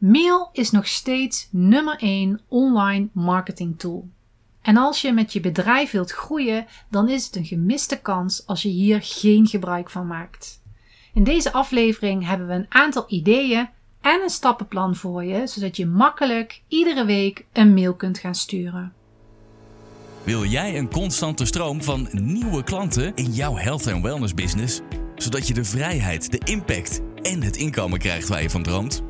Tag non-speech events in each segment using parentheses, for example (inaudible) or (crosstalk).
Mail is nog steeds nummer 1 online marketing tool. En als je met je bedrijf wilt groeien, dan is het een gemiste kans als je hier geen gebruik van maakt. In deze aflevering hebben we een aantal ideeën en een stappenplan voor je, zodat je makkelijk iedere week een mail kunt gaan sturen. Wil jij een constante stroom van nieuwe klanten in jouw health en wellness business, zodat je de vrijheid, de impact en het inkomen krijgt waar je van droomt?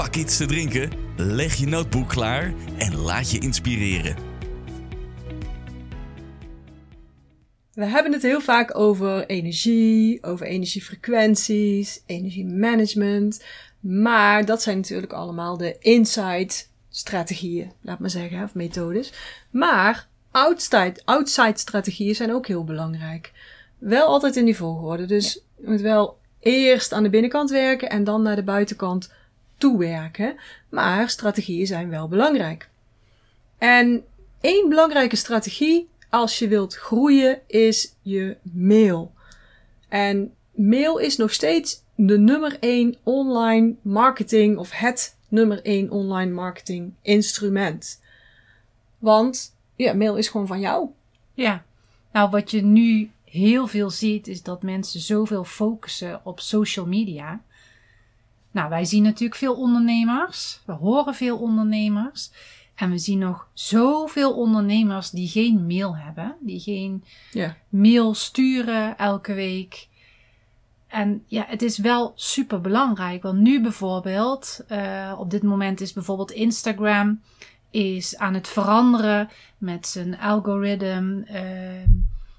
pak iets te drinken, leg je notebook klaar en laat je inspireren. We hebben het heel vaak over energie, over energiefrequenties, energiemanagement. Maar dat zijn natuurlijk allemaal de inside strategieën, laat maar zeggen, of methodes. Maar outside, outside strategieën zijn ook heel belangrijk. Wel altijd in die volgorde. Dus je moet wel eerst aan de binnenkant werken en dan naar de buitenkant toewerken. Maar strategieën zijn wel belangrijk. En één belangrijke strategie als je wilt groeien is je mail. En mail is nog steeds de nummer 1 online marketing of het nummer 1 online marketing instrument. Want ja, mail is gewoon van jou. Ja, nou wat je nu heel veel ziet is dat mensen zoveel focussen op social media. Nou, wij zien natuurlijk veel ondernemers, we horen veel ondernemers. En we zien nog zoveel ondernemers die geen mail hebben, die geen Ja. mail sturen elke week. En ja, het is wel super belangrijk. Want nu bijvoorbeeld, eh, op dit moment is bijvoorbeeld Instagram is aan het veranderen met zijn algoritme. Eh,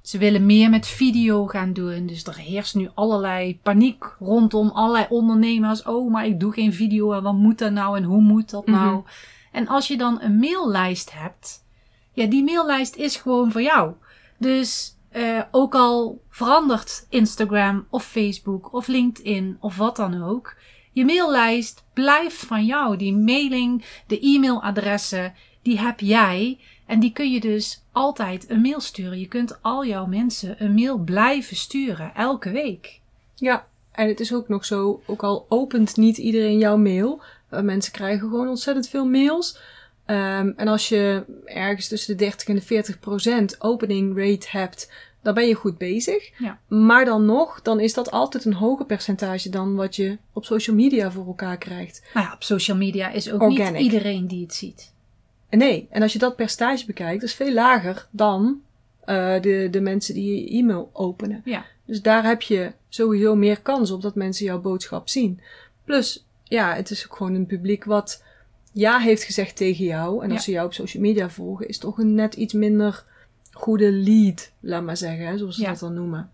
ze willen meer met video gaan doen. Dus er heerst nu allerlei paniek rondom allerlei ondernemers. Oh, maar ik doe geen video. En wat moet dat nou? En hoe moet dat nou? Mhm. En als je dan een maillijst hebt, ja, die maillijst is gewoon voor jou. Dus eh, ook al verandert Instagram of Facebook of LinkedIn of wat dan ook, je maillijst blijft van jou. Die mailing, de e-mailadressen, die heb jij. En die kun je dus altijd een mail sturen. Je kunt al jouw mensen een mail blijven sturen, elke week. Ja, en het is ook nog zo, ook al opent niet iedereen jouw mail, uh, mensen krijgen gewoon ontzettend veel mails. Um, en als je ergens tussen de 30 en de 40 procent opening rate hebt, dan ben je goed bezig. Ja. Maar dan nog, dan is dat altijd een hoger percentage dan wat je op social media voor elkaar krijgt. Nou ja, op social media is ook Organic. niet iedereen die het ziet. Nee, en als je dat percentage bekijkt, is veel lager dan uh, de, de mensen die je e-mail openen. Ja. Dus daar heb je sowieso meer kans op dat mensen jouw boodschap zien. Plus, ja, het is ook gewoon een publiek wat ja heeft gezegd tegen jou. En als Ja. ze jou op social media volgen, is toch een net iets minder goede lead, laat maar zeggen, hè, zoals ze Ja. dat dan noemen.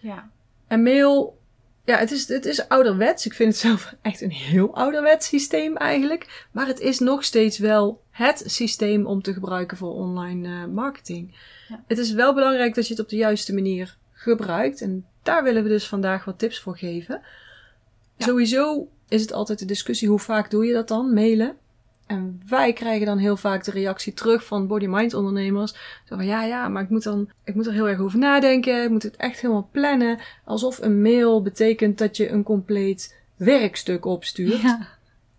Ja. En mail, ja, het is, het is ouderwets. Ik vind het zelf (laughs) echt een heel ouderwets systeem eigenlijk. Maar het is nog steeds wel het systeem om te gebruiken voor online eh, marketing. Ja. Het is wel belangrijk dat je het op de juiste manier gebruikt. En daar willen we dus vandaag wat tips voor geven. Ja. Sowieso is het altijd de discussie, hoe vaak doe je dat dan? Mailen. En wij krijgen dan heel vaak de reactie terug van body-mind ondernemers. Zo van, ja, ja, maar ik moet dan, ik moet er heel erg over nadenken. Ik moet het echt helemaal plannen. Alsof een mail betekent dat je een compleet werkstuk opstuurt. Ja.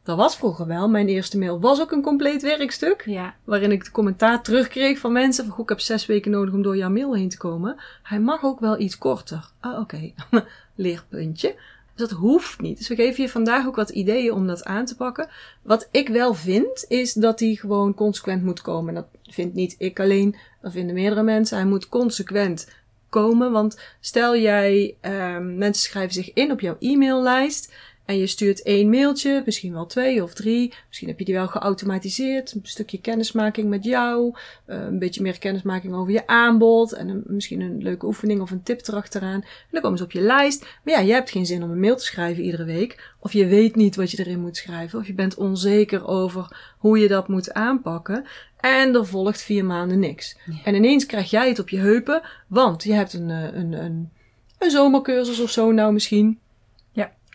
Dat was vroeger wel. Mijn eerste mail was ook een compleet werkstuk. ja. Waarin ik de commentaar terugkreeg van mensen. Van, goh, ik heb zes weken nodig om door jouw mail heen te komen. Hij mag ook wel iets korter. Ah, oké. (laughs) Leerpuntje. Dus dat hoeft niet. Dus we geven je vandaag ook wat ideeën om dat aan te pakken. Wat ik wel vind, is dat hij gewoon consequent moet komen. Dat vindt niet ik alleen, dat vinden meerdere mensen. Hij moet consequent komen. Want stel jij, ehm mensen schrijven zich in op jouw e-maillijst. En je stuurt één mailtje, misschien wel twee of drie. Misschien heb je die wel geautomatiseerd. Een stukje kennismaking met jou. eh, een beetje meer kennismaking over je aanbod. En een- misschien een leuke oefening of een tip erachteraan. En dan komen ze op je lijst. Maar ja, je hebt geen zin om een mail te schrijven iedere week. Of je weet niet wat je erin moet schrijven. Of je bent onzeker over hoe je dat moet aanpakken. En er volgt vier maanden niks. Ja. En ineens krijg jij het op je heupen. Want je hebt een, eh, een, een, een zomercursus of zo nou misschien.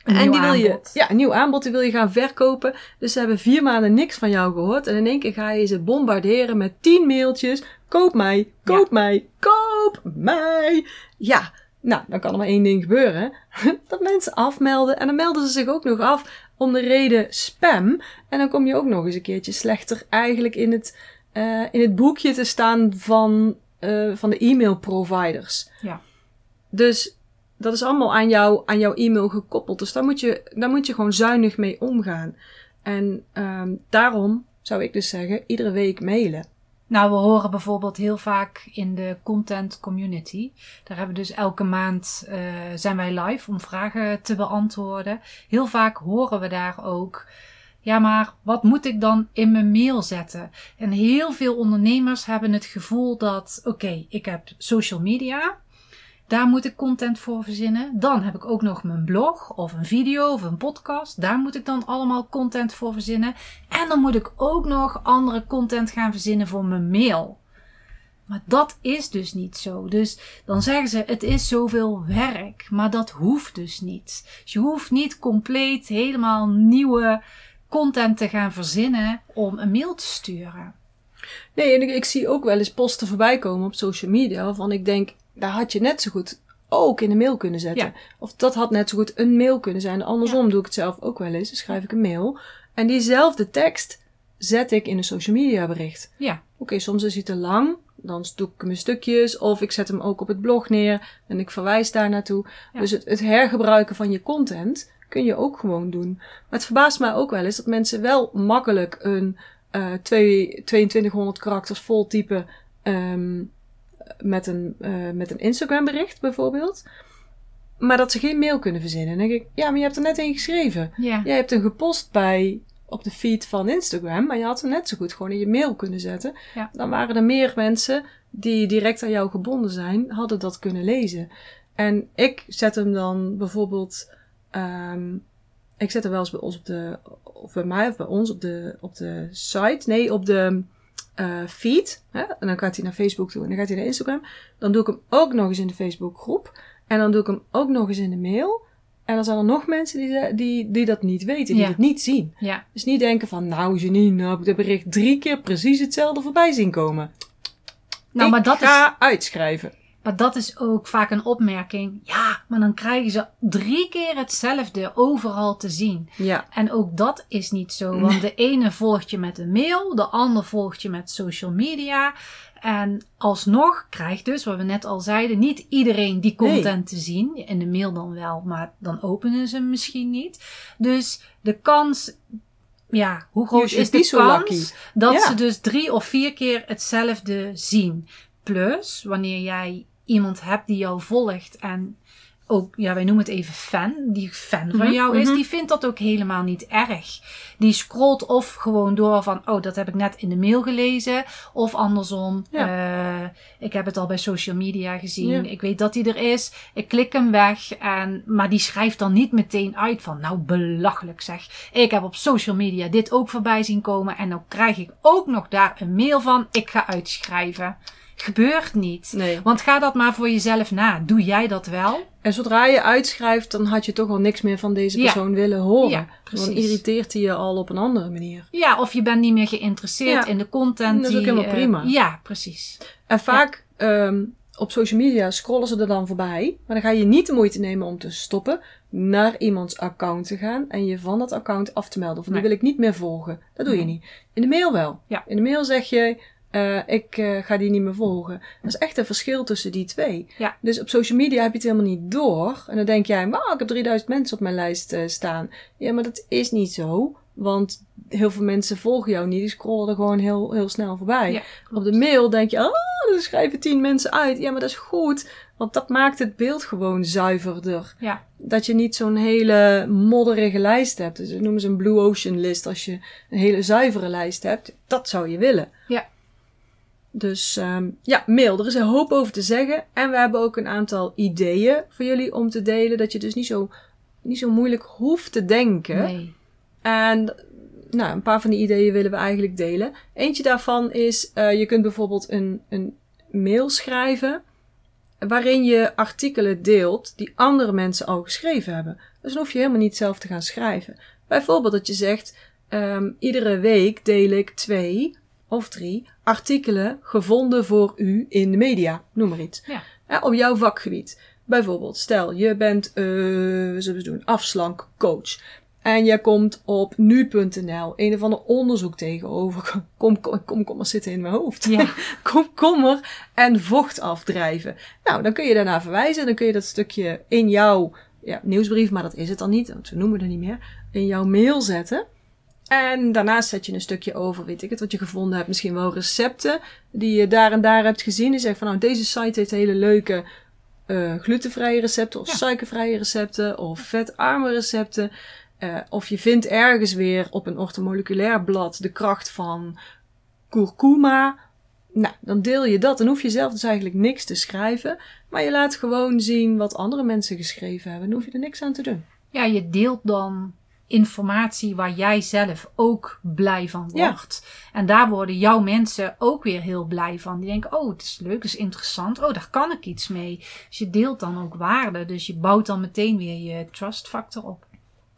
Een en die wil je, aanbod. ja, een nieuw aanbod, die wil je gaan verkopen. Dus ze hebben vier maanden niks van jou gehoord. En in één keer ga je ze bombarderen met tien mailtjes. Koop mij, koop mij, koop mij. Ja, nou, dan kan er maar één ding gebeuren. (laughs) Dat mensen afmelden. En dan melden ze zich ook nog af om de reden spam. En dan kom je ook nog eens een keertje slechter eigenlijk in het, eh, in het boekje te staan van, eh, van de e-mail providers. Ja. Dus dat is allemaal aan, jou, aan jouw e-mail gekoppeld. Dus daar moet je, daar moet je gewoon zuinig mee omgaan. En ehm, daarom zou ik dus zeggen, iedere week mailen. Nou, we horen bijvoorbeeld heel vaak in de content community. Daar hebben we dus elke maand eh, zijn wij live om vragen te beantwoorden. Heel vaak horen we daar ook. Ja, maar wat moet ik dan in mijn mail zetten? En heel veel ondernemers hebben het gevoel dat, oké, ik heb social media. Daar moet ik content voor verzinnen. Dan heb ik ook nog mijn blog of een video of een podcast. Daar moet ik dan allemaal content voor verzinnen. En dan moet ik ook nog andere content gaan verzinnen voor mijn mail. Maar dat is dus niet zo. Dus dan zeggen ze: het is zoveel werk. Maar dat hoeft dus niet. Dus je hoeft niet compleet helemaal nieuwe content te gaan verzinnen om een mail te sturen. Nee, en ik, zie ook wel eens posten voorbij komen op social media. Waarvan ik denk, daar had je net zo goed ook in een mail kunnen zetten. Ja. Of dat had net zo goed een mail kunnen zijn. Andersom doe ik het zelf ook wel eens. Dan schrijf ik een mail. En diezelfde tekst zet ik in een social media bericht. Ja, Oké, soms is hij te lang. Dan doe ik hem in stukjes. Of ik zet hem ook op het blog neer. En ik verwijs daar naartoe. Ja. Dus het, het hergebruiken van je content kun je ook gewoon doen. Maar het verbaast mij ook wel eens dat mensen wel makkelijk een eh, twee- 2200 karakters vol typen. ehm, met, een, eh, met een Instagram bericht bijvoorbeeld. Maar dat ze geen mail kunnen verzinnen. Dan denk ik, ja, maar je hebt er net één geschreven. ja. Jij hebt hem gepost bij op de feed van Instagram, maar je had hem net zo goed gewoon in je mail kunnen zetten. Ja. Dan waren er meer mensen die direct aan jou gebonden zijn, hadden dat kunnen lezen. En ik zet hem dan bijvoorbeeld, ehm, ik zet hem wel eens bij ons op de, of bij mij of bij ons op de, op de site, nee, op de eh, feed. Hè? En dan gaat hij naar Facebook toe en dan gaat hij naar Instagram. Dan doe ik hem ook nog eens in de Facebook groep. En dan doe ik hem ook nog eens in de mail. En dan zijn er nog mensen die, die, die dat niet weten, die Ja. het niet zien. ja. Dus niet denken van, nou Janine, nou heb ik dat bericht drie keer precies hetzelfde voorbij zien komen. Nou, ik maar dat is. ga uitschrijven. Maar dat is ook vaak een opmerking. Ja, maar dan krijgen ze drie keer hetzelfde overal te zien. Ja, En ook dat is niet zo. Want de ene volgt je met een mail, de ander volgt je met social media. En alsnog krijgt dus, wat we net al zeiden, niet iedereen die Nee. content te zien. In de mail dan wel, maar dan openen ze hem misschien niet. Dus de kans, ja, hoe groot is de kans dat Ja. ze dus drie of vier keer hetzelfde zien? Plus, wanneer jij iemand hebt die jou volgt en ook, ja, wij noemen het even fan, die fan van Mhm, jou is, mhm. die vindt dat ook helemaal niet erg. Die scrolt of gewoon door van, oh, dat heb ik net in de mail gelezen. Of andersom, eh, ik heb het al bij social media gezien. Ja. Ik weet dat hij er is. Ik klik hem weg. En, maar die schrijft dan niet meteen uit van, nou, belachelijk zeg. Ik heb op social media dit ook voorbij zien komen. En dan krijg ik ook nog daar een mail van, ik ga uitschrijven. Gebeurt niet. nee. Want ga dat maar voor jezelf na. Doe jij dat wel? En zodra je uitschrijft, dan had je toch al niks meer van deze Ja. persoon willen horen. Ja, precies. Dan irriteert hij je al op een andere manier. Ja, of je bent niet meer geïnteresseerd Ja. in de content. Dat is ook die, helemaal eh, prima. ja, precies. En vaak ehm, op social media scrollen ze er dan voorbij. Maar dan ga je niet de moeite nemen om te stoppen, naar iemands account te gaan en je van dat account af te melden. Of die wil ik niet meer volgen. Dat doe je niet. In de mail wel. Ja. In de mail zeg je, eh, ik eh, ga die niet meer volgen. Dat is echt een verschil tussen die twee. Ja. Dus op social media heb je het helemaal niet door. En dan denk jij, wauw, ik heb 3000 mensen op mijn lijst eh, staan. Ja, maar dat is niet zo. Want heel veel mensen volgen jou niet. Die scrollen er gewoon heel, heel snel voorbij. Ja, Op de mail denk je, oh, er schrijven tien mensen uit. Ja, maar dat is goed. Want dat maakt het beeld gewoon zuiverder. Ja. Dat je niet zo'n hele modderige lijst hebt. Dus dat noemen ze een Blue Ocean list. Als je een hele zuivere lijst hebt, dat zou je willen. Ja. Dus ehm, ja, mail. Er is een hoop over te zeggen. En we hebben ook een aantal ideeën voor jullie om te delen. Dat je dus niet zo, niet zo moeilijk hoeft te denken. Nee. En nou, een paar van die ideeën willen we eigenlijk delen. Eentje daarvan is, eh, je kunt bijvoorbeeld een, een mail schrijven waarin je artikelen deelt die andere mensen al geschreven hebben. Dus dan hoef je helemaal niet zelf te gaan schrijven. Bijvoorbeeld dat je zegt, ehm, iedere week deel ik twee of drie artikelen gevonden voor u in de media. Noem maar iets. Ja. Op jouw vakgebied. Bijvoorbeeld, stel je bent, we zullen doen, afslankcoach. En je komt op nu.nl een of ander onderzoek tegenover. (laughs) Kom, kom, kom, kom maar zitten in mijn hoofd. Ja. (laughs) Komkommer en vocht afdrijven. Nou, dan kun je daarna verwijzen. Dan kun je dat stukje in jouw ja, nieuwsbrief, maar dat is het dan niet, we noemen het niet meer, in jouw mail zetten. En daarnaast zet je een stukje over, weet ik het, wat je gevonden hebt. Misschien wel recepten die je daar en daar hebt gezien. Je zegt van, nou, deze site heeft hele leuke eh, glutenvrije recepten of Ja. suikervrije recepten of vetarme recepten. Eh, of je vindt ergens weer op een orthomoleculair blad de kracht van kurkuma. Nou, dan deel je dat. Dan hoef je zelf dus eigenlijk niks te schrijven. Maar je laat gewoon zien wat andere mensen geschreven hebben. Dan hoef je er niks aan te doen. Ja, je deelt dan informatie waar jij zelf ook blij van Ja. wordt. En daar worden jouw mensen ook weer heel blij van. Die denken, oh, het is leuk, het is interessant. Oh, daar kan ik iets mee. Dus je deelt dan ook waarde. Dus je bouwt dan meteen weer je trust factor op.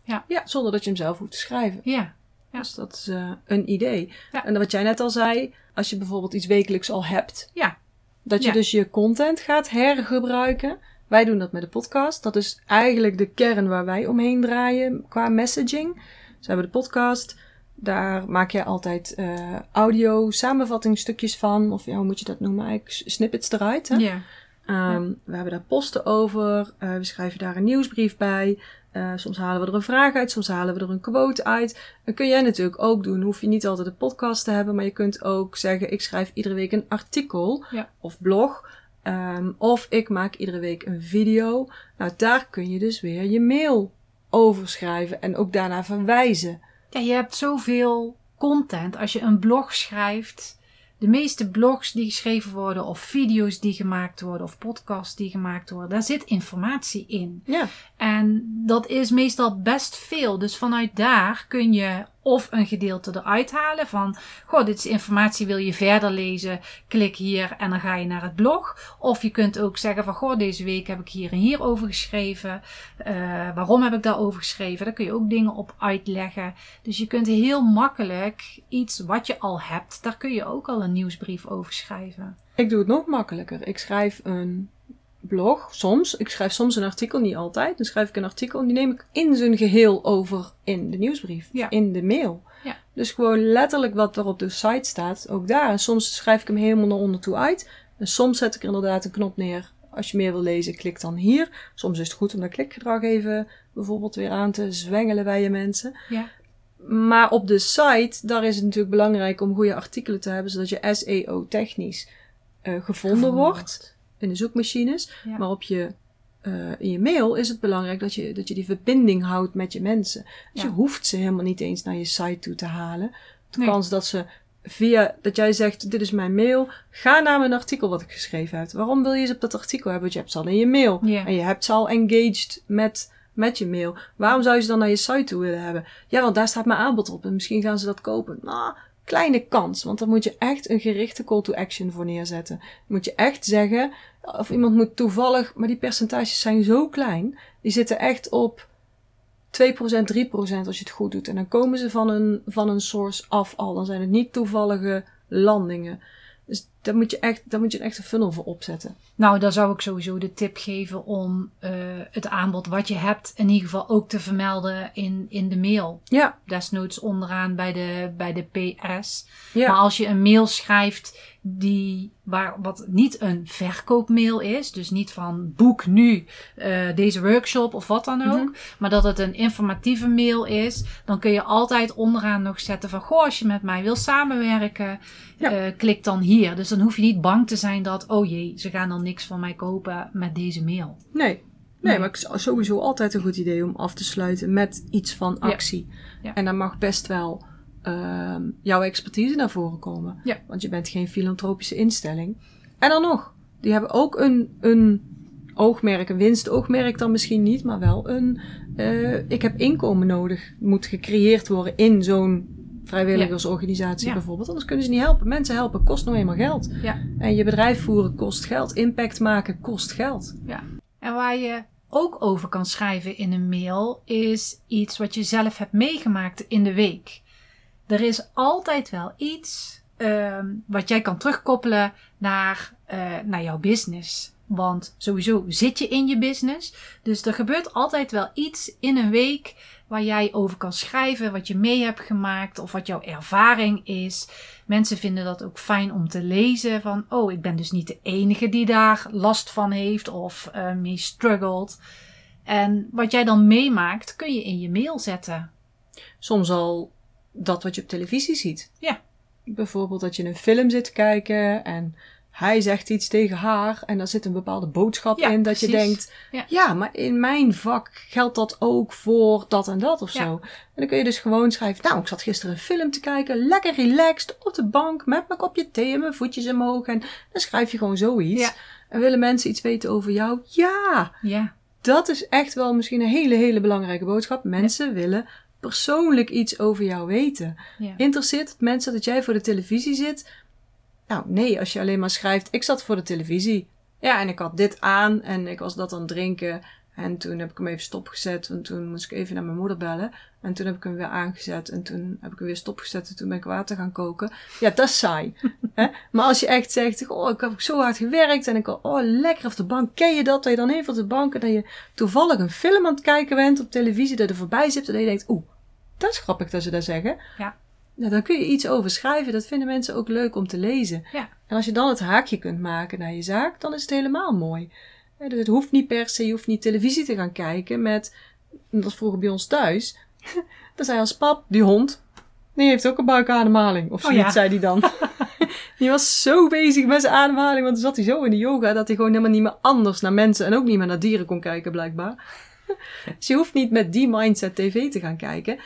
Ja, zonder dat je hem zelf hoeft te schrijven. Ja, Ja. Dus dat is eh, een idee. Ja. En wat jij net al zei, als je bijvoorbeeld iets wekelijks al hebt, ja, dat je Ja. dus je content gaat hergebruiken. Wij doen dat met de podcast. Dat is eigenlijk de kern waar wij omheen draaien qua messaging. Dus we hebben de podcast. Daar maak je altijd eh, audio samenvattingstukjes van. Of ja, hoe moet je dat noemen? Eigenlijk snippets eruit. Hè? ja. Ehm, We hebben daar posten over. eh, we schrijven daar een nieuwsbrief bij. Eh, soms halen we er een vraag uit, soms halen we er een quote uit. Dat kun jij natuurlijk ook doen. Hoef je niet altijd een podcast te hebben, maar je kunt ook zeggen: ik schrijf iedere week een artikel Ja. of blog. Ehm, of ik maak iedere week een video. Nou, daar kun je dus weer je mail over schrijven en ook daarna verwijzen. Ja, je hebt zoveel content. Als je een blog schrijft, de meeste blogs die geschreven worden, of video's die gemaakt worden, of podcasts die gemaakt worden, daar zit informatie in. Ja, En dat is meestal best veel. Dus vanuit daar kun je of een gedeelte eruit halen van, goh, dit is informatie, wil je verder lezen, klik hier en dan ga je naar het blog. Of je kunt ook zeggen van, goh, deze week heb ik hier en hier over geschreven. Eh, waarom heb ik daarover geschreven? Daar kun je ook dingen op uitleggen. Dus je kunt heel makkelijk iets wat je al hebt, daar kun je ook al een nieuwsbrief over schrijven. ik doe het nog makkelijker. Ik schrijf een blog, soms. Ik schrijf soms een artikel, niet altijd. Dan schrijf ik een artikel en die neem ik in zijn geheel over in de nieuwsbrief, Ja. in de mail. Ja. Dus gewoon letterlijk wat er op de site staat, ook daar. En soms schrijf ik hem helemaal naar onder toe uit. En soms zet ik er inderdaad een knop neer. Als je meer wil lezen, klik dan hier. Soms is het goed om dat klikgedrag even bijvoorbeeld weer aan te zwengelen bij je mensen. Ja. Maar op de site, daar is het natuurlijk belangrijk om goede artikelen te hebben, zodat je SEO-technisch eh, gevonden Gevonden wordt in de zoekmachines. Ja. Maar op je, eh, in je mail is het belangrijk dat je, dat je die verbinding houdt met je mensen. Dus Ja. je hoeft ze helemaal niet eens naar je site toe te halen. De Nee. kans dat ze via, dat jij zegt, dit is mijn mail, ga naar mijn artikel wat ik geschreven heb. Waarom wil je ze op dat artikel hebben? Want je hebt ze al in je mail. En je hebt ze al engaged met, met je mail. Waarom zou je ze dan naar je site toe willen hebben? Ja, want daar staat mijn aanbod op en misschien gaan ze dat kopen. Nou, kleine kans, want dan moet je echt een gerichte call to action voor neerzetten. Moet je echt zeggen, of iemand moet toevallig, maar die percentages zijn zo klein, die zitten echt op 2%, 3% als je het goed doet. En dan komen ze van een, van een source af al. Dan zijn het niet toevallige landingen. Dus daar moet je echt, daar moet je een echte funnel voor opzetten. Nou, dan zou ik sowieso de tip geven om eh, het aanbod wat je hebt in ieder geval ook te vermelden in, in de mail. Ja, Desnoods onderaan bij de, bij de PS. ja. Maar als je een mail schrijft die, waar, wat niet een verkoopmail is, dus niet van boek nu eh, deze workshop of wat dan ook, maar dat het een informatieve mail is, dan kun je altijd onderaan nog zetten van, goh, als je met mij wil samenwerken, Ja. eh, klik dan hier. Dus dan hoef je niet bang te zijn dat, oh jee, ze gaan dan niks van mij kopen met deze mail. Nee. Nee, maar het is sowieso altijd een goed idee om af te sluiten met iets van actie. Ja. En dan mag best wel ehm, jouw expertise naar voren komen. Ja. Want je bent geen filantropische instelling. En dan nog, die hebben ook een, een oogmerk, een winstoogmerk dan misschien niet, maar wel een, eh, ik heb inkomen nodig, moet gecreëerd worden in zo'n vrijwilligersorganisatie Ja. bijvoorbeeld. Anders kunnen ze niet helpen. Mensen helpen kost nou eenmaal geld. Ja. En je bedrijf voeren kost geld. Impact maken kost geld. En waar je ook over kan schrijven in een mail is iets wat je zelf hebt meegemaakt in de week. Er is altijd wel iets ehm, wat jij kan terugkoppelen naar, eh, naar jouw business. Want sowieso zit je in je business. Dus er gebeurt altijd wel iets in een week waar jij over kan schrijven, wat je mee hebt gemaakt of wat jouw ervaring is. Mensen vinden dat ook fijn om te lezen van, oh, ik ben dus niet de enige die daar last van heeft of eh, mee struggelt. En wat jij dan meemaakt, kun je in je mail zetten. Soms al dat wat je op televisie ziet. Ja. Bijvoorbeeld dat je een film zit te kijken en hij zegt iets tegen haar en daar zit een bepaalde boodschap Ja, in dat je denkt, Ja. ja. maar in mijn vak geldt dat ook voor dat en dat of Ja. zo. En dan kun je dus gewoon schrijven, nou, ik zat gisteren een film te kijken, lekker relaxed op de bank met mijn kopje thee en mijn voetjes omhoog en dan schrijf je gewoon zoiets. En willen mensen iets weten over jou? Ja, Ja, dat is echt wel misschien een hele, hele belangrijke boodschap. Mensen willen persoonlijk iets over jou weten. Interesseert het mensen dat jij voor de televisie zit? Nou, nee, als je alleen maar schrijft, ik zat voor de televisie. Ja, en ik had dit aan en ik was dat aan het drinken. En toen heb ik hem even stopgezet, want toen moest ik even naar mijn moeder bellen. En toen heb ik hem weer aangezet en toen heb ik hem weer stopgezet en toen ben ik water gaan koken. Ja, dat is saai. (laughs) hè? Maar als je echt zegt, oh, ik heb zo hard gewerkt en ik had, oh, lekker op de bank. Ken je dat? Dat je dan even op de bank en dat je toevallig een film aan het kijken bent op televisie, dat er voorbij zit en dat je denkt, oeh, dat is grappig dat ze dat zeggen. Ja. Nou, dan kun je iets over schrijven. Dat vinden mensen ook leuk om te lezen. Ja. En als je dan het haakje kunt maken naar je zaak, dan is het helemaal mooi. Dus het hoeft niet per se, je hoeft niet televisie te gaan kijken met, dat was vroeger bij ons thuis. (laughs) Dan zei als pap, die hond, die heeft ook een buikademhaling. Of Oh, zoiets, ja. zei hij dan. (laughs) die was zo bezig met zijn ademhaling, want dan zat hij zo in de yoga, dat hij gewoon helemaal niet meer anders naar mensen en ook niet meer naar dieren kon kijken, blijkbaar. (laughs) dus je hoeft niet met die mindset tv te gaan kijken.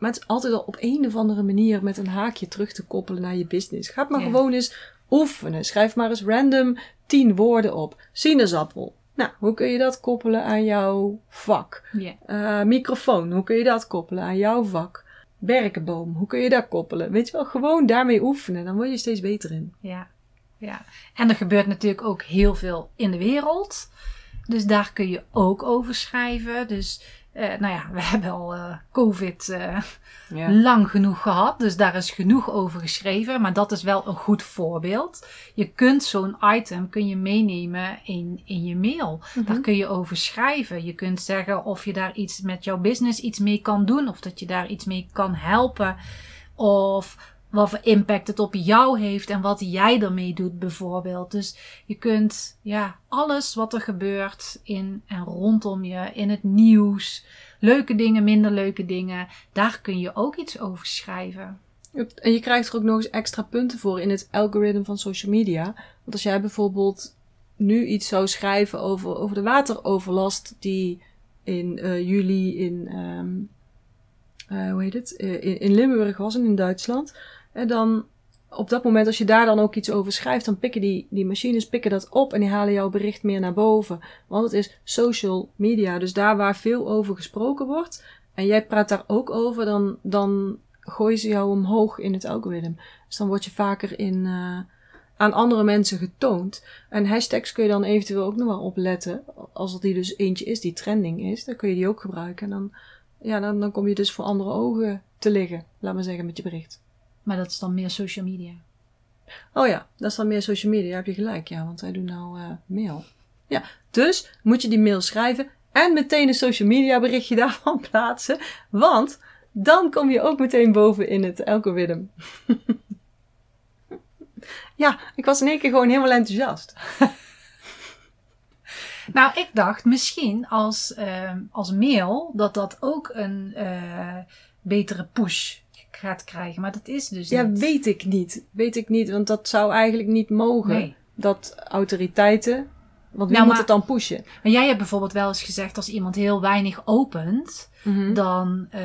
Maar het is altijd al op een of andere manier met een haakje terug te koppelen naar je business. Ga maar Ja. gewoon eens oefenen. Schrijf maar eens random tien woorden op. Sinaasappel. Nou, hoe kun je dat koppelen aan jouw vak? Eh, microfoon, hoe kun je dat koppelen aan jouw vak? Berkenboom, hoe kun je dat koppelen? Weet je wel, gewoon daarmee oefenen. Dan word je steeds beter in. Ja, ja. En er gebeurt natuurlijk ook heel veel in de wereld. Dus daar kun je ook over schrijven. Dus, nou ja, we (laughs) hebben al eh, COVID eh, lang genoeg gehad. Dus daar is genoeg over geschreven. Maar dat is wel een goed voorbeeld. Je kunt zo'n item kun je meenemen in, in je mail. Daar kun je over schrijven. Je kunt zeggen of je daar iets met jouw business iets mee kan doen. Of dat je daar iets mee kan helpen. Of wat voor impact het op jou heeft en wat jij ermee doet bijvoorbeeld. Dus je kunt ja, alles wat er gebeurt in en rondom je, in het nieuws, leuke dingen, minder leuke dingen, daar kun je ook iets over schrijven. En je krijgt er ook nog eens extra punten voor in het algoritme van social media. Want als jij bijvoorbeeld nu iets zou schrijven over, over de wateroverlast die in eh, juli in, ehm, eh, hoe heet het? Eh, in, in Limburg was en in Duitsland. En dan op dat moment, als je daar dan ook iets over schrijft, dan pikken die, die machines pikken dat op en die halen jouw bericht meer naar boven. Want het is social media, dus daar waar veel over gesproken wordt. En jij praat daar ook over, dan, dan gooien ze jou omhoog in het algoritme. Dus dan word je vaker in, eh, aan andere mensen getoond. En hashtags kun je dan eventueel ook nog wel opletten. Als er die dus eentje is die trending is, dan kun je die ook gebruiken. En dan, ja, dan, dan kom je dus voor andere ogen te liggen, laat maar zeggen, met je bericht. Maar dat is dan meer social media. Oh ja, dat is dan meer social media. Heb je gelijk, ja, want wij doen nou eh, mail. Ja, dus moet je die mail schrijven en meteen een social media berichtje (laughs) daarvan plaatsen. Want dan kom je ook meteen boven in het algoritme. (laughs) ja, ik was in één keer gewoon helemaal enthousiast. (laughs) Nou, ik dacht misschien als, ehm, als mail dat dat ook een eh, betere push gaat krijgen. Maar dat is dus Ja, niet. weet ik niet. Weet ik niet, want dat zou eigenlijk niet mogen. Nee. Dat autoriteiten, want wie Nou, moet maar- het dan pushen? Maar jij hebt bijvoorbeeld wel eens gezegd, als iemand heel weinig opent, Mhm. dan eh,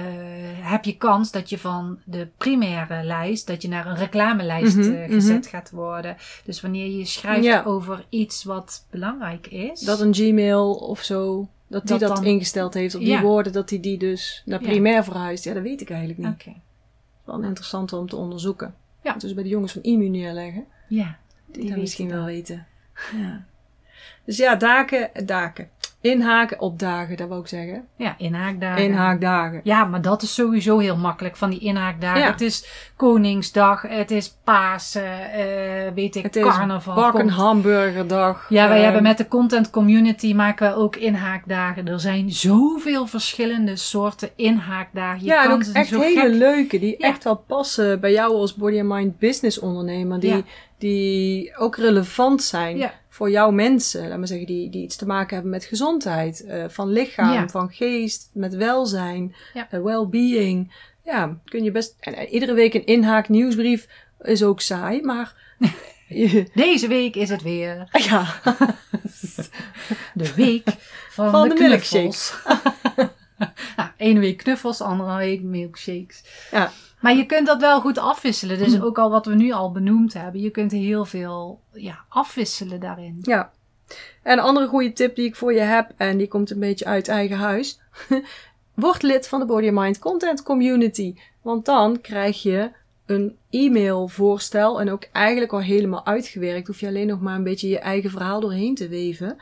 heb je kans dat je van de primaire lijst, dat je naar een reclamelijst Mhm, eh, gezet mhm. gaat worden. Dus wanneer je schrijft Ja. over iets wat belangrijk is. Dat een Gmail of zo, dat die Dat ingesteld heeft op die Ja. woorden, dat hij die dus naar Ja. primair verhuist. Ja, dat weet ik eigenlijk niet. Oké. Wel interessant om te onderzoeken. Ja. Dus bij de jongens van IMU neerleggen. Ja, Die, Die dat misschien wel weten. Ja. Dus ja, daken, daken. Inhaken, opdagen, dat wou ik zeggen. ja inhaakdagen. Inhaakdagen. Ja, maar dat is sowieso heel makkelijk van die inhaakdagen. Ja. Het is Koningsdag, het is Pasen, eh, weet ik, Het is carnaval. bak een hamburgerdag. Ja, wij eh, hebben met de content community maken we ook inhaakdagen. Er zijn zoveel verschillende soorten inhaakdagen. Je Ja, kan ook echt zo hele gek- leuke, die Ja. echt wel passen bij jou als body and mind business ondernemer. Die, Ja. die ook relevant zijn Ja. Voor jouw mensen. Laat maar zeggen, die, die iets te maken hebben met gezondheid. eh, van lichaam, Ja. van geest, met welzijn, Ja. eh, well-being. Ja, kun je best... En, iedere week een inhaak nieuwsbrief is ook saai, maar... (laughs) Deze week is het weer ja, (laughs) de week van, Van de, de knuffels. (laughs) (laughs) nou, ene week knuffels, andere week milkshakes. ja. Maar je kunt dat wel goed afwisselen. Dus ook al wat we nu al benoemd hebben. Je kunt heel veel ja, afwisselen daarin. Ja. En een andere goede tip die ik voor je heb, en die komt een beetje uit eigen huis. (laughs) Word lid van de Body and Mind Content Community. Want dan krijg je een e-mailvoorstel en ook eigenlijk al helemaal uitgewerkt. Hoef je alleen nog maar een beetje je eigen verhaal doorheen te weven.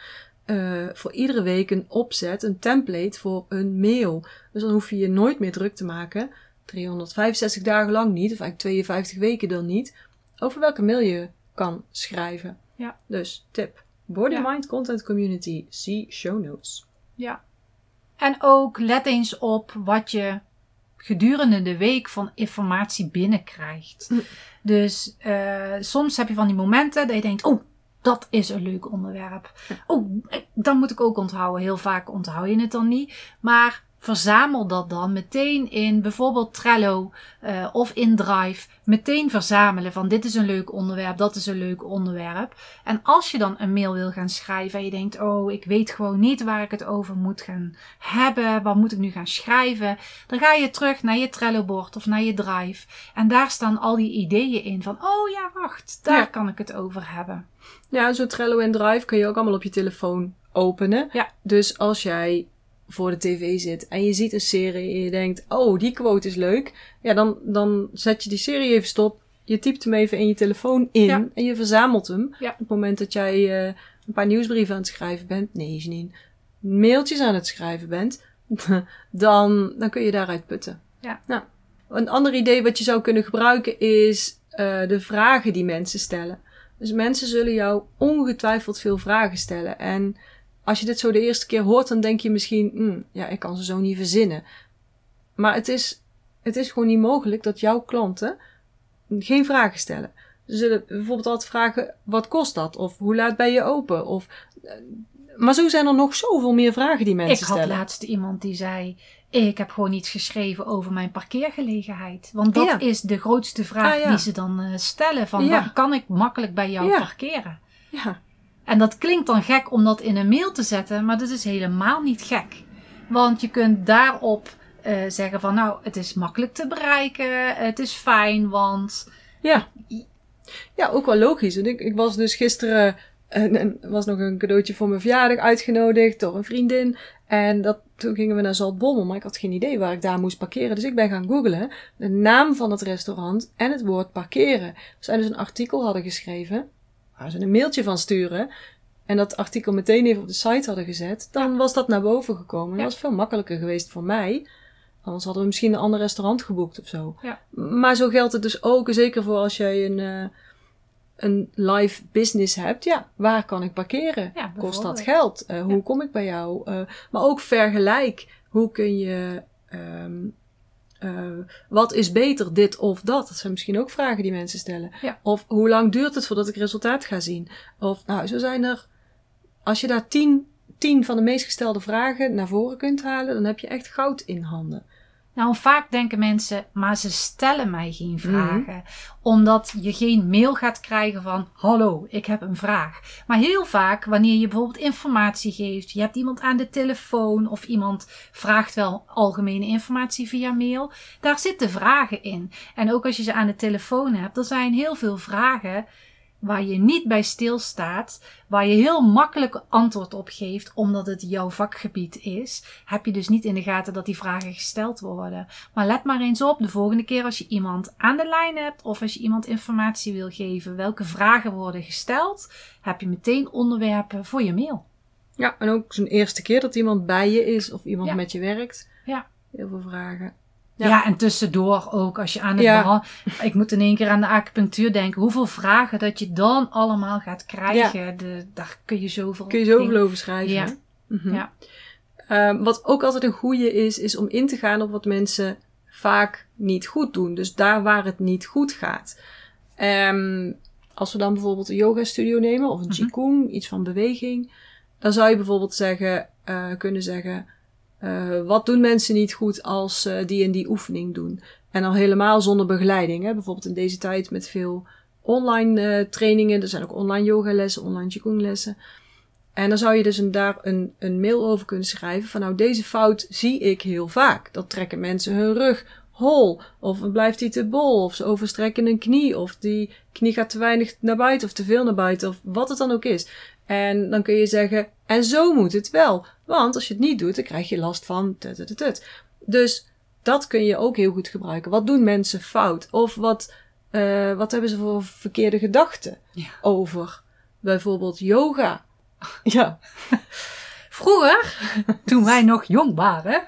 Eh, voor iedere week een opzet, een template voor een mail. Dus dan hoef je je nooit meer druk te maken. 365 dagen lang niet, of eigenlijk 52 weken dan niet. Over welke mail je kan schrijven. Ja. Dus tip. Body Ja. Mind Content Community. See show notes. Ja. En ook let eens op wat je gedurende de week van informatie binnenkrijgt. Hm. Dus eh, soms heb je van die momenten dat je denkt, oh, dat is een leuk onderwerp. Oh, eh, dan moet ik ook onthouden. Heel vaak onthoud je het dan niet. Maar verzamel dat dan meteen in bijvoorbeeld Trello eh, of in Drive. Meteen verzamelen van dit is een leuk onderwerp, dat is een leuk onderwerp. En als je dan een mail wil gaan schrijven en je denkt, oh, ik weet gewoon niet waar ik het over moet gaan hebben, wat moet ik nu gaan schrijven, dan ga je terug naar je Trello-bord of naar je Drive. En daar staan al die ideeën in van, oh ja, wacht, daar Ja. kan ik het over hebben. Ja, zo Trello en Drive kun je ook allemaal op je telefoon openen. Ja. Dus als jij voor de tv zit en je ziet een serie en je denkt, oh, die quote is leuk. Ja, dan, dan zet je die serie even stop. Je typt hem even in je telefoon in Ja. en je verzamelt hem. Ja. Op het moment dat jij eh, een paar nieuwsbrieven aan het schrijven bent. Nee, Janine. Mailtjes aan het schrijven bent. (laughs) dan, dan kun je daaruit putten. Ja. Nou, een ander idee wat je zou kunnen gebruiken is eh, de vragen die mensen stellen. Dus mensen zullen jou ongetwijfeld veel vragen stellen. En als je dit zo de eerste keer hoort, dan denk je misschien, "Hmm, ja, ik kan ze zo niet verzinnen. Maar het is, het is gewoon niet mogelijk dat jouw klanten geen vragen stellen. Ze zullen bijvoorbeeld altijd vragen, wat kost dat? Of hoe laat ben je open? Of, eh, maar zo zijn er nog zoveel meer vragen die mensen ik had stellen. laatst iemand die zei, ik heb gewoon iets geschreven over mijn parkeergelegenheid. Want dat Ja. is de grootste vraag Ah, ja. die ze dan eh, stellen. Van, Ja. waar kan ik makkelijk bij jou Ja. parkeren? Ja, En dat klinkt dan gek om dat in een mail te zetten, maar dat is helemaal niet gek. Want je kunt daarop eh, zeggen van nou, het is makkelijk te bereiken, het is fijn, want Ja. Ja, ook wel logisch. Ik, ik was dus gisteren, en, en er was nog een cadeautje voor mijn verjaardag uitgenodigd door een vriendin. En dat, toen gingen we naar Zaltbommel, maar ik had geen idee waar ik daar moest parkeren. Dus ik ben gaan googlen de naam van het restaurant en het woord parkeren. Zij dus een artikel hadden geschreven, waar ze een mailtje van sturen. En dat artikel meteen even op de site hadden gezet. Dan was dat naar boven gekomen. Ja. Dat was veel makkelijker geweest voor mij. Anders hadden we misschien een ander restaurant geboekt of zo. Ja. Maar zo geldt het dus ook, zeker voor als jij een, eh, een live business hebt. Ja, waar kan ik parkeren? Kost dat geld? Eh, hoe kom ik bij jou? Eh, maar ook vergelijk. Hoe kun je... ehm, eh, wat is beter, dit of dat? Dat zijn misschien ook vragen die mensen stellen. Ja. Of hoe lang duurt het voordat ik resultaat ga zien? Of nou, zo zijn er... Als je daar tien, tien van de meest gestelde vragen naar voren kunt halen, dan heb je echt goud in handen. Nou, vaak denken mensen, maar ze stellen mij geen vragen. Omdat je geen mail gaat krijgen van, hallo, ik heb een vraag. Maar heel vaak, wanneer je bijvoorbeeld informatie geeft, je hebt iemand aan de telefoon of iemand vraagt wel algemene informatie via mail, daar zitten vragen in. En ook als je ze aan de telefoon hebt, er zijn heel veel vragen waar je niet bij stilstaat, waar je heel makkelijk antwoord op geeft, omdat het jouw vakgebied is, heb je dus niet in de gaten dat die vragen gesteld worden. Maar let maar eens op, de volgende keer als je iemand aan de lijn hebt of als je iemand informatie wil geven, welke vragen worden gesteld, heb je meteen onderwerpen voor je mail. Ja, en ook zo'n eerste keer dat iemand bij je is of iemand Ja. met je werkt. Ja. Heel veel vragen. Ja. Ja. en tussendoor ook als je aan het Ja. Ik moet in één keer aan de acupunctuur denken. Hoeveel vragen dat je dan allemaal gaat krijgen. De, daar kun je zoveel... Kun je zoveel dingen- over schrijven. Ja. Mhm. Ja. Ehm, wat ook altijd een goede is, is om in te gaan op wat mensen vaak niet goed doen. Dus daar waar het niet goed gaat. Ehm, als we dan bijvoorbeeld een yoga studio nemen of een Mhm. qigong, iets van beweging. Dan zou je bijvoorbeeld zeggen, eh, kunnen zeggen, eh, wat doen mensen niet goed als ze die en die oefening doen? En al helemaal zonder begeleiding. Hè? Bijvoorbeeld in deze tijd met veel online eh, trainingen. Er zijn ook online yogalessen, online qigonglessen. En dan zou je dus een, daar een, een mail over kunnen schrijven van nou deze fout zie ik heel vaak. Dat trekken mensen hun rug hol. Of blijft die te bol. Of ze overstrekken een knie. Of die knie gaat te weinig naar buiten of te veel naar buiten. Of wat het dan ook is. En dan kun je zeggen, en zo moet het wel. Want als je het niet doet, dan krijg je last van tut, tut, tut. Dus dat kun je ook heel goed gebruiken. Wat doen mensen fout? Of wat, eh, wat hebben ze voor verkeerde gedachten Ja. over bijvoorbeeld yoga? (laughs) Ja, Vroeger, (laughs) toen wij nog jong waren,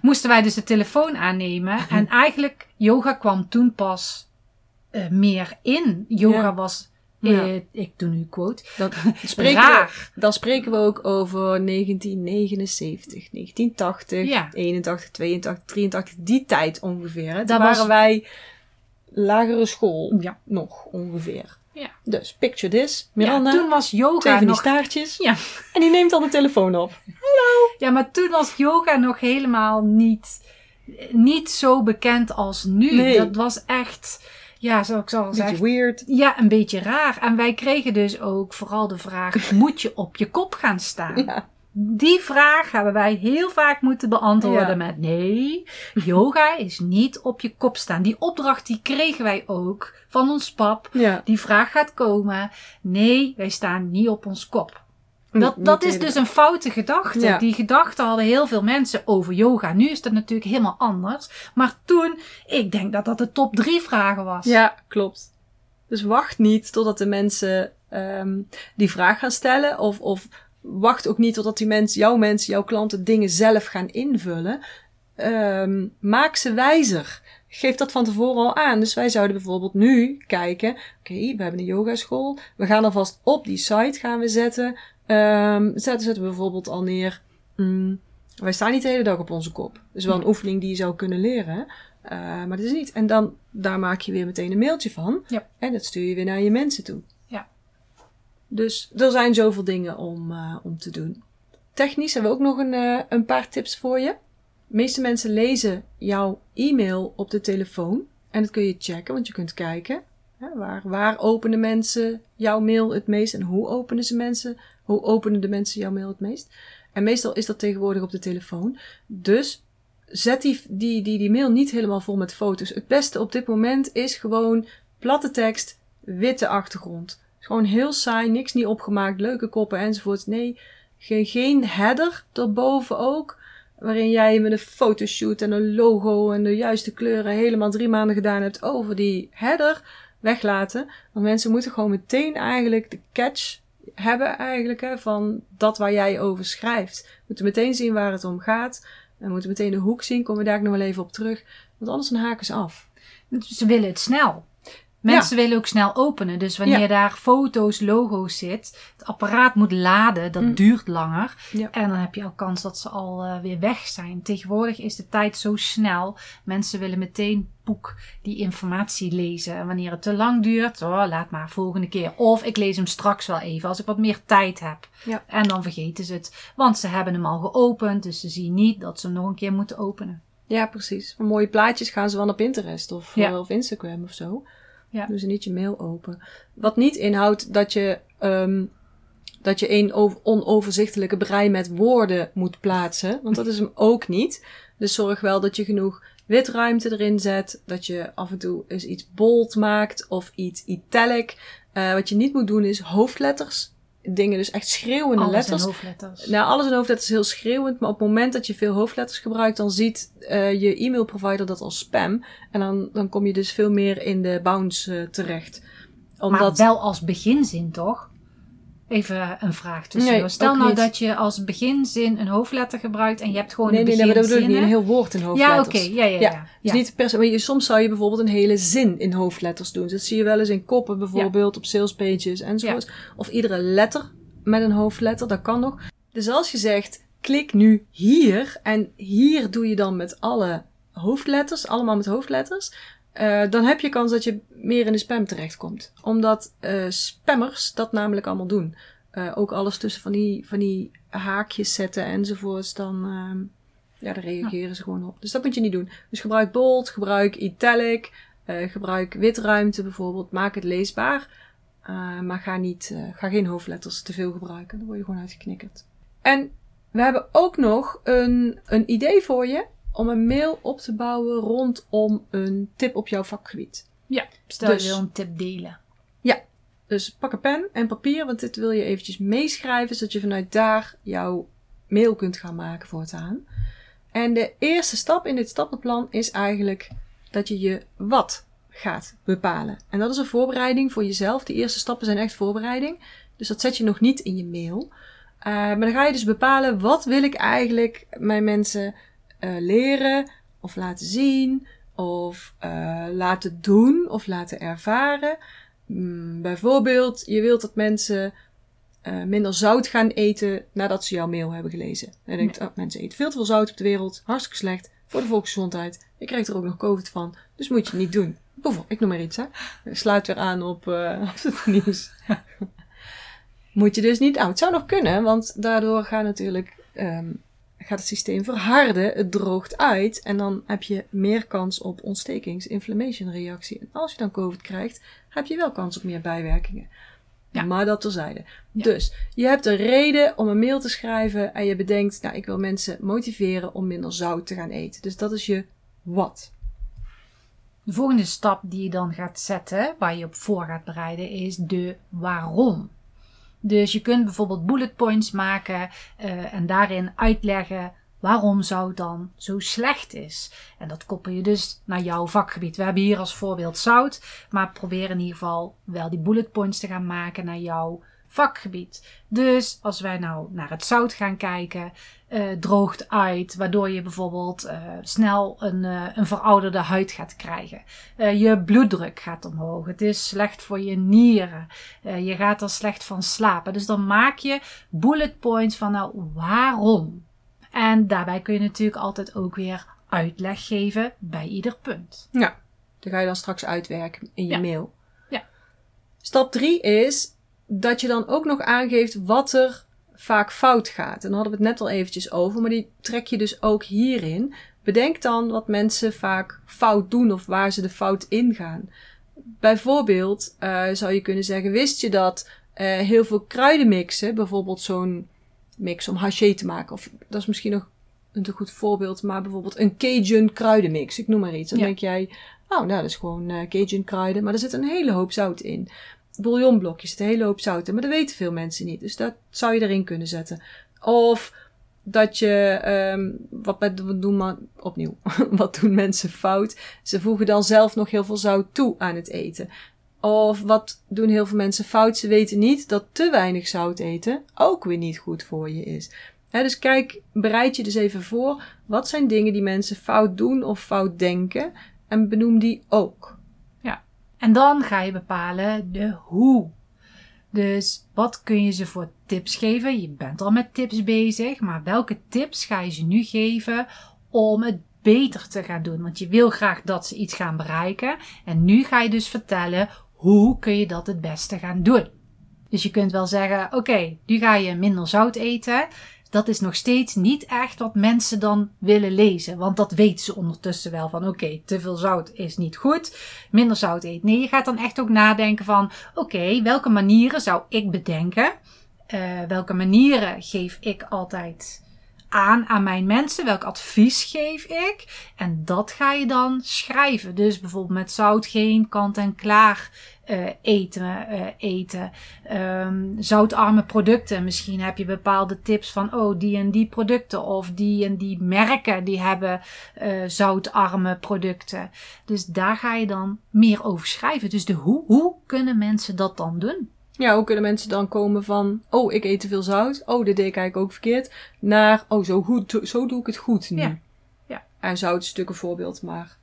moesten wij dus de telefoon aannemen. En eigenlijk, yoga kwam toen pas eh, meer in. Yoga Ja. was, Ja. eh, ik doe nu quote, dat (laughs) spreken we, raar. dan spreken we ook over 1979, 1980, Ja. 81, 82, 83, die tijd ongeveer. Hè? Toen Dat waren was- wij lagere school Ja. nog ongeveer. Ja. Dus picture this, Miranda, Ja, toen was twee yoga die nog... staartjes. Ja. En die neemt dan de telefoon op. Ja, maar toen was yoga nog helemaal niet, niet zo bekend als nu. Nee. Dat was echt, ja, zoals ik zal Beetje zeggen, weird. ja, een beetje raar. En wij kregen dus ook vooral de vraag, (laughs) moet je op je kop gaan staan? Ja. Die vraag hebben wij heel vaak moeten beantwoorden Ja. met nee, yoga is niet op je kop staan. Die opdracht die kregen wij ook van ons pap. Ja. Die vraag gaat komen. Nee, wij staan niet op ons kop. Dat, dat is dus een foute gedachte. Ja. Die gedachte hadden heel veel mensen over yoga. Nu is dat natuurlijk helemaal anders. Maar toen, ik denk dat dat de top drie vragen was. Ja, klopt. Dus wacht niet totdat de mensen ehm, die vraag gaan stellen. Of, of wacht ook niet totdat die mensen, jouw mensen, jouw klanten dingen zelf gaan invullen. Ehm, maak ze wijzer. Geef dat van tevoren al aan. Dus wij zouden bijvoorbeeld nu kijken. Oké, we hebben een yogaschool. We gaan alvast op die site gaan we zetten. Ehm, zetten, we bijvoorbeeld al neer. mm, wij staan niet de hele dag op onze kop. Dus wel een oefening die je zou kunnen leren. Eh, maar dat is niet. En dan, daar maak je weer meteen een mailtje van. Ja. En dat stuur je weer naar je mensen toe. Ja. Dus er zijn zoveel dingen om, eh, om te doen. Technisch hebben we ook nog een, eh, een paar tips voor je. De meeste mensen lezen jouw e-mail op de telefoon. En dat kun je checken, want je kunt kijken. Hè, waar, waar openen mensen jouw mail het meest? En hoe openen ze mensen? Hoe openen de mensen jouw mail het meest? En meestal is dat tegenwoordig op de telefoon. Dus zet die, die, die, die mail niet helemaal vol met foto's. Het beste op dit moment is gewoon platte tekst, witte achtergrond. Gewoon heel saai, niks niet opgemaakt, leuke koppen enzovoort. Nee, geen, geen header erboven ook. Waarin jij met een fotoshoot en een logo en de juiste kleuren helemaal drie maanden gedaan hebt over die header weglaten. Want mensen moeten gewoon meteen eigenlijk de catch hebben eigenlijk hè, van dat waar jij over schrijft. Moeten meteen zien waar het om gaat. En moeten meteen de hoek zien. Komen we daar nog wel even op terug. Want anders dan haken ze af. Ze willen het snel. Mensen willen ook snel openen. Dus wanneer Ja. daar foto's, logo's zit, het apparaat moet laden, dat Mm. duurt langer. Ja. En dan heb je ook kans dat ze al eh, weer weg zijn. Tegenwoordig is de tijd zo snel. Mensen willen meteen boek die informatie lezen. En wanneer het te lang duurt, oh, laat maar volgende keer. Of ik lees hem straks wel even als ik wat meer tijd heb. Ja. En dan vergeten ze het. Want ze hebben hem al geopend, dus ze zien niet dat ze hem nog een keer moeten openen. Ja, precies. Voor mooie plaatjes gaan ze wel naar Pinterest of, eh, of Instagram of zo. Ja. Doen ze niet je mail open. Wat niet inhoudt dat je, ehm, dat je een over- onoverzichtelijke brei met woorden moet plaatsen. Want dat is hem ook niet. Dus zorg wel dat je genoeg witruimte erin zet. Dat je af en toe eens iets bold maakt of iets italic. Eh, wat je niet moet doen is hoofdletters. Dingen dus echt schreeuwende Alles letters. in hoofdletters. Nou, alles in hoofdletters is heel schreeuwend, maar op het moment dat je veel hoofdletters gebruikt, dan ziet eh, je e-mailprovider dat als spam. En dan, dan kom je dus veel meer in de bounce eh, terecht. Omdat, Maar wel als beginzin, toch? Even een vraag. Nee, Stel nou niet. dat je als beginzin een hoofdletter gebruikt en je hebt gewoon nee, een nee, nee, maar dat bedoel ik niet. Een heel woord in Ja, hoofdletters. oké. Ja, ja, ja. Ja, ja. Dus niet per se, maar je, soms zou je bijvoorbeeld een hele zin in hoofdletters doen. Dat zie je wel eens in koppen bijvoorbeeld, op salespages enzovoort. Of iedere letter met een hoofdletter, dat kan nog. Dus als je zegt, klik nu hier en hier doe je dan met alle hoofdletters, allemaal met hoofdletters. Eh, dan heb je kans dat je meer in de spam terechtkomt. Omdat eh, spammers dat namelijk allemaal doen. Eh, ook alles tussen van die, van die haakjes zetten enzovoorts. Dan, ehm, ja, daar reageren ze gewoon op. Dus dat moet je niet doen. Dus gebruik bold, gebruik italic, gebruik witruimte bijvoorbeeld. Maak het leesbaar. Maar ga, niet, ga geen hoofdletters te veel gebruiken. Dan word je gewoon uitgeknikkerd. En we hebben ook nog een, een idee voor je om een mail op te bouwen rondom een tip op jouw vakgebied. Ja, stel Dus- je wil een tip delen. Dus pak een pen en papier, want dit wil je eventjes meeschrijven, zodat je vanuit daar jouw mail kunt gaan maken voortaan. En de eerste stap in dit stappenplan is eigenlijk dat je je wat gaat bepalen. En dat is een voorbereiding voor jezelf. De eerste stappen zijn echt voorbereiding. Dus dat zet je nog niet in je mail. Eh, maar dan ga je dus bepalen, wat wil ik eigenlijk mijn mensen eh, leren of laten zien of eh, laten doen of laten ervaren. Mm, bijvoorbeeld, je wilt dat mensen eh, minder zout gaan eten nadat ze jouw mail hebben gelezen. En je denkt, oh, mensen eten veel te veel zout op de wereld, hartstikke slecht voor de volksgezondheid. Je krijgt er ook nog COVID van, dus moet je niet doen. Bijvoorbeeld, ik noem maar iets, hè. Sluit weer aan op, (laughs) op het nieuws. (laughs) moet je dus niet, nou, het zou nog kunnen, want daardoor gaat natuurlijk, ehm, gaat het systeem verharden, het droogt uit en dan heb je meer kans op ontstekings, inflammation reactie. En als je dan COVID krijgt, heb je wel kans op meer bijwerkingen. Ja. Maar dat terzijde. Ja. Dus je hebt een reden om een mail te schrijven en je bedenkt, nou, ik wil mensen motiveren om minder zout te gaan eten. Dus dat is je wat. De volgende stap die je dan gaat zetten, waar je op voor gaat bereiden, is de waarom. Dus je kunt bijvoorbeeld bullet points maken eh, en daarin uitleggen waarom zout dan zo slecht is. En dat koppel je dus naar jouw vakgebied. We hebben hier als voorbeeld zout, maar probeer in ieder geval wel die bullet points te gaan maken naar jouw vakgebied. Dus als wij nou naar het zout gaan kijken, eh, droogt uit, waardoor je bijvoorbeeld eh, snel een, eh, een verouderde huid gaat krijgen. Je bloeddruk gaat omhoog. Het is slecht voor je nieren. Je gaat er slecht van slapen. Dus dan maak je bullet points van nou waarom. En daarbij kun je natuurlijk altijd ook weer uitleg geven bij ieder punt. Ja, dat ga je dan straks uitwerken in je Ja. mail. Ja. Stap 3 is dat je dan ook nog aangeeft wat er vaak fout gaat. En daar hadden we het net al eventjes over, maar die trek je dus ook hierin. Bedenk dan wat mensen vaak fout doen of waar ze de fout in gaan. Bijvoorbeeld eh, zou je kunnen zeggen, wist je dat eh, heel veel kruidenmixen, bijvoorbeeld zo'n mix om haché te maken, of dat is misschien nog een te goed voorbeeld, maar bijvoorbeeld een Cajun kruidenmix, ik noem maar iets. Dan Ja. denk jij, oh nou dat is gewoon eh, Cajun kruiden, maar er zit een hele hoop zout in. Bouillonblokjes, een hele hoop zout in, maar dat weten veel mensen niet. Dus dat zou je erin kunnen zetten. Of dat je, ehm, wat, wat doen maar opnieuw, (laughs) wat doen mensen fout? Ze voegen dan zelf nog heel veel zout toe aan het eten. Of wat doen heel veel mensen fout? Ze weten niet dat te weinig zout eten ook weer niet goed voor je is. Dus kijk, bereid je dus even voor. Wat zijn dingen die mensen fout doen of fout denken? En benoem die ook. En dan ga je bepalen de hoe. Dus wat kun je ze voor tips geven? Je bent al met tips bezig, maar welke tips ga je ze nu geven om het beter te gaan doen? Want je wil graag dat ze iets gaan bereiken. En nu ga je dus vertellen hoe kun je dat het beste gaan doen. Dus je kunt wel zeggen: Oké, nu ga je minder zout eten. Dat is nog steeds niet echt wat mensen dan willen lezen. Want dat weten ze ondertussen wel van oké, te veel zout is niet goed. Minder zout eten. Nee, je gaat dan echt ook nadenken van oké, welke manieren zou ik bedenken? Uh, welke manieren geef ik altijd aan aan mijn mensen? Welk advies geef ik? En dat ga je dan schrijven. Dus bijvoorbeeld met zout geen kant-en-klaar uh, eten. Uh, eten. Um, zoutarme producten. Misschien heb je bepaalde tips van, oh, die en die producten. Of die en die merken die hebben uh, zoutarme producten. Dus daar ga je dan meer over schrijven. Dus de hoe, hoe kunnen mensen dat dan doen? Ja, hoe kunnen mensen dan komen van, oh, ik eet te veel zout. Oh, dit deed ik eigenlijk ook verkeerd. Naar, oh, zo, goed, zo doe ik het goed nu. Ja. ja. En zout is natuurlijk een voorbeeld, maar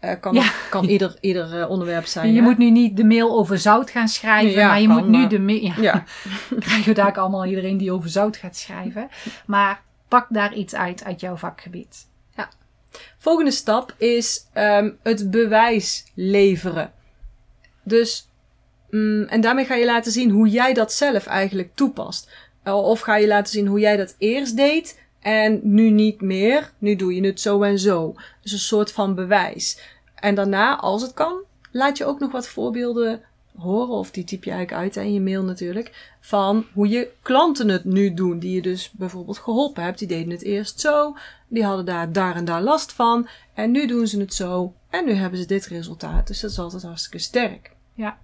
uh, kan, ja. kan (laughs) ieder, ieder uh, onderwerp zijn. Je moet nu niet de mail over zout gaan schrijven, ja, maar je kan, moet nu maar... de mail. Ja, ja. (laughs) krijgen we daar allemaal iedereen die over zout gaat schrijven. Maar pak daar iets uit uit jouw vakgebied. Ja. Volgende stap is um, het bewijs leveren. Dus, um, en daarmee ga je laten zien hoe jij dat zelf eigenlijk toepast. Of ga je laten zien hoe jij dat eerst deed en nu niet meer. Nu doe je het zo en zo. Dus een soort van bewijs. En daarna, als het kan, laat je ook nog wat voorbeelden horen. Of die typ je eigenlijk uit in je mail natuurlijk. Van hoe je klanten het nu doen. Die je dus bijvoorbeeld geholpen hebt. Die deden het eerst zo. Die hadden daar, daar en daar last van. En nu doen ze het zo. En nu hebben ze dit resultaat. Dus dat is altijd hartstikke sterk. Ja.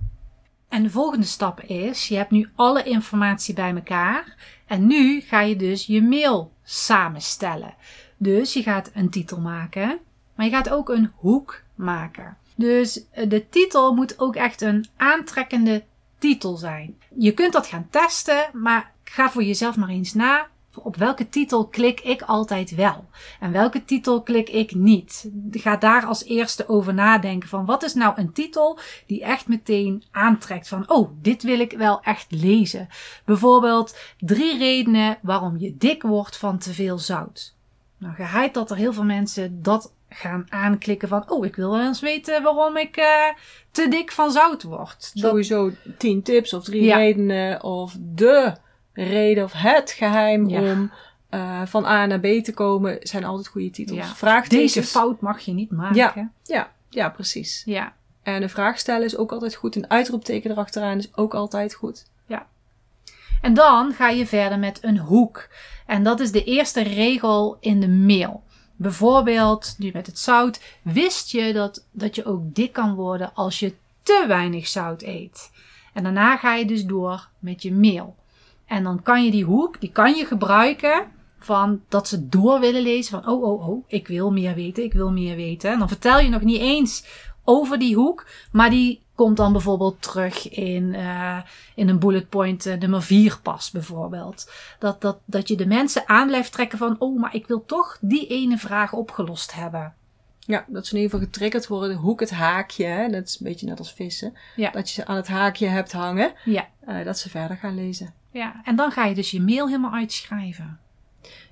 En de volgende stap is, je hebt nu alle informatie bij elkaar. En nu ga je dus je mail samenstellen. Dus je gaat een titel maken, maar je gaat ook een hoek maken. Dus eh, de titel moet ook echt een aantrekkende titel zijn. Je kunt dat gaan testen, maar ga voor jezelf maar eens na op welke titel klik ik altijd wel en welke titel klik ik niet. Ga daar als eerste over nadenken van wat is nou een titel die echt meteen aantrekt van oh, dit wil ik wel echt lezen. Bijvoorbeeld drie redenen waarom je dik wordt van te veel zout. Nou, geheid dat er heel veel mensen dat gaan aanklikken van oh, ik wil wel eens weten waarom ik uh, te dik van zout word. Sowieso tien tips of drie ja. redenen of de reden of het geheim om uh, van A naar B te komen, zijn altijd goede titels. Ja. Vraagtekens. Deze fout mag je niet maken. Ja, ja, ja, precies. Ja. En een vraag stellen is ook altijd goed. Een uitroepteken erachteraan is ook altijd goed. Ja. En dan ga je verder met een hoek. En dat is de eerste regel in de mail. Bijvoorbeeld, nu met het zout, wist je dat, dat je ook dik kan worden als je te weinig zout eet. En daarna ga je dus door met je mail. En dan kan je die hoek, die kan je gebruiken van dat ze door willen lezen van oh oh oh, ik wil meer weten, ik wil meer weten. En dan vertel je nog niet eens over die hoek, maar die komt dan bijvoorbeeld terug in, uh, in een bullet point uh, nummer 4 pas bijvoorbeeld. Dat, dat, dat je de mensen aan blijft trekken van oh, maar ik wil toch die ene vraag opgelost hebben. Ja, dat ze in ieder geval getriggerd worden. Hoek het haakje, hè? dat is een beetje net als vissen. Ja. Dat je ze aan het haakje hebt hangen. Ja. Uh, dat ze verder gaan lezen. Ja, en dan ga je dus je mail helemaal uitschrijven.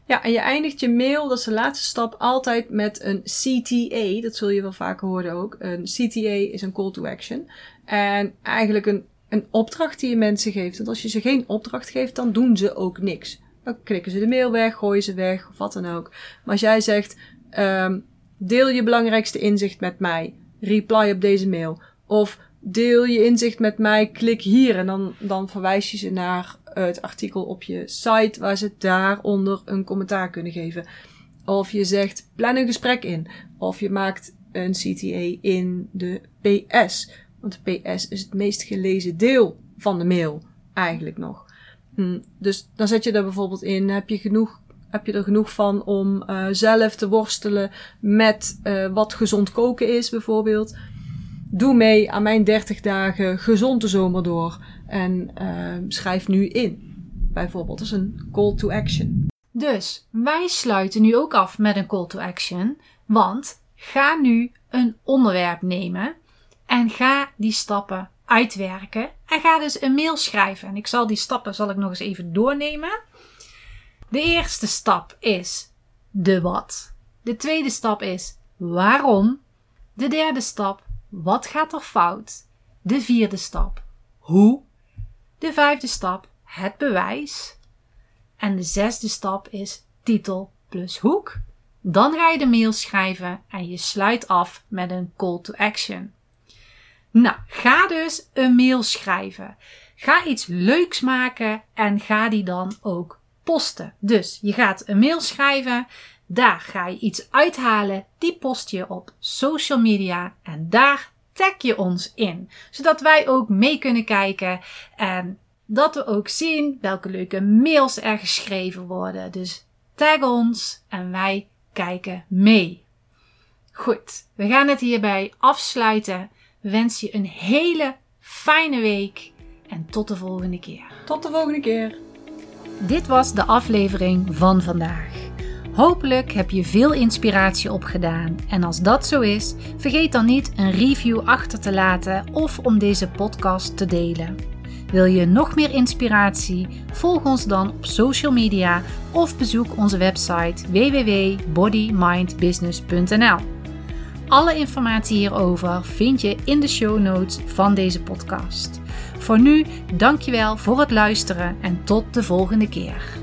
Ja, en je eindigt je mail, dat is de laatste stap, altijd met een CTA. Dat zul je wel vaker horen ook. Een CTA is een call to action. En eigenlijk een, een opdracht die je mensen geeft. Want als je ze geen opdracht geeft, dan doen ze ook niks. Dan klikken ze de mail weg, gooien ze weg, of wat dan ook. Maar als jij zegt, um, deel je belangrijkste inzicht met mij. Reply op deze mail. Of deel je inzicht met mij, klik hier. En dan, dan verwijs je ze naar het artikel op je site waar ze daaronder een commentaar kunnen geven. Of je zegt plan een gesprek in. Of je maakt een CTA in de PS. Want de PS is het meest gelezen deel van de mail eigenlijk nog. Hm, dus dan zet je daar bijvoorbeeld in, heb je genoeg heb je er genoeg van om uh, zelf te worstelen met uh, wat gezond koken is, bijvoorbeeld. Doe mee aan mijn 30 dagen gezonde zomer door. En uh, schrijf nu in. Bijvoorbeeld als een call to action. Dus wij sluiten nu ook af met een call to action. Want ga nu een onderwerp nemen. En ga die stappen uitwerken. En ga dus een mail schrijven. En ik zal die stappen zal ik nog eens even doornemen. De eerste stap is de wat. De tweede stap is waarom. De derde stap, wat gaat er fout? De vierde stap, hoe. De vijfde stap, het bewijs. En de zesde stap is titel plus hoek. Dan ga je de mail schrijven en je sluit af met een call to action. Nou, ga dus een mail schrijven. Ga iets leuks maken en ga die dan ook posten. Dus je gaat een mail schrijven, daar ga je iets uithalen, die post je op social media en daar tag je ons in, zodat wij ook mee kunnen kijken en dat we ook zien welke leuke mails er geschreven worden. Dus tag ons en wij kijken mee. Goed, we gaan het hierbij afsluiten. We wensen je een hele fijne week en tot de volgende keer. Tot de volgende keer. Dit was de aflevering van vandaag. Hopelijk heb je veel inspiratie opgedaan en als dat zo is, vergeet dan niet een review achter te laten of om deze podcast te delen. Wil je nog meer inspiratie? Volg ons dan op social media of bezoek onze website www.bodymindbusiness.nl. Alle informatie hierover vind je in de show notes van deze podcast. Voor nu, dankjewel voor het luisteren en tot de volgende keer.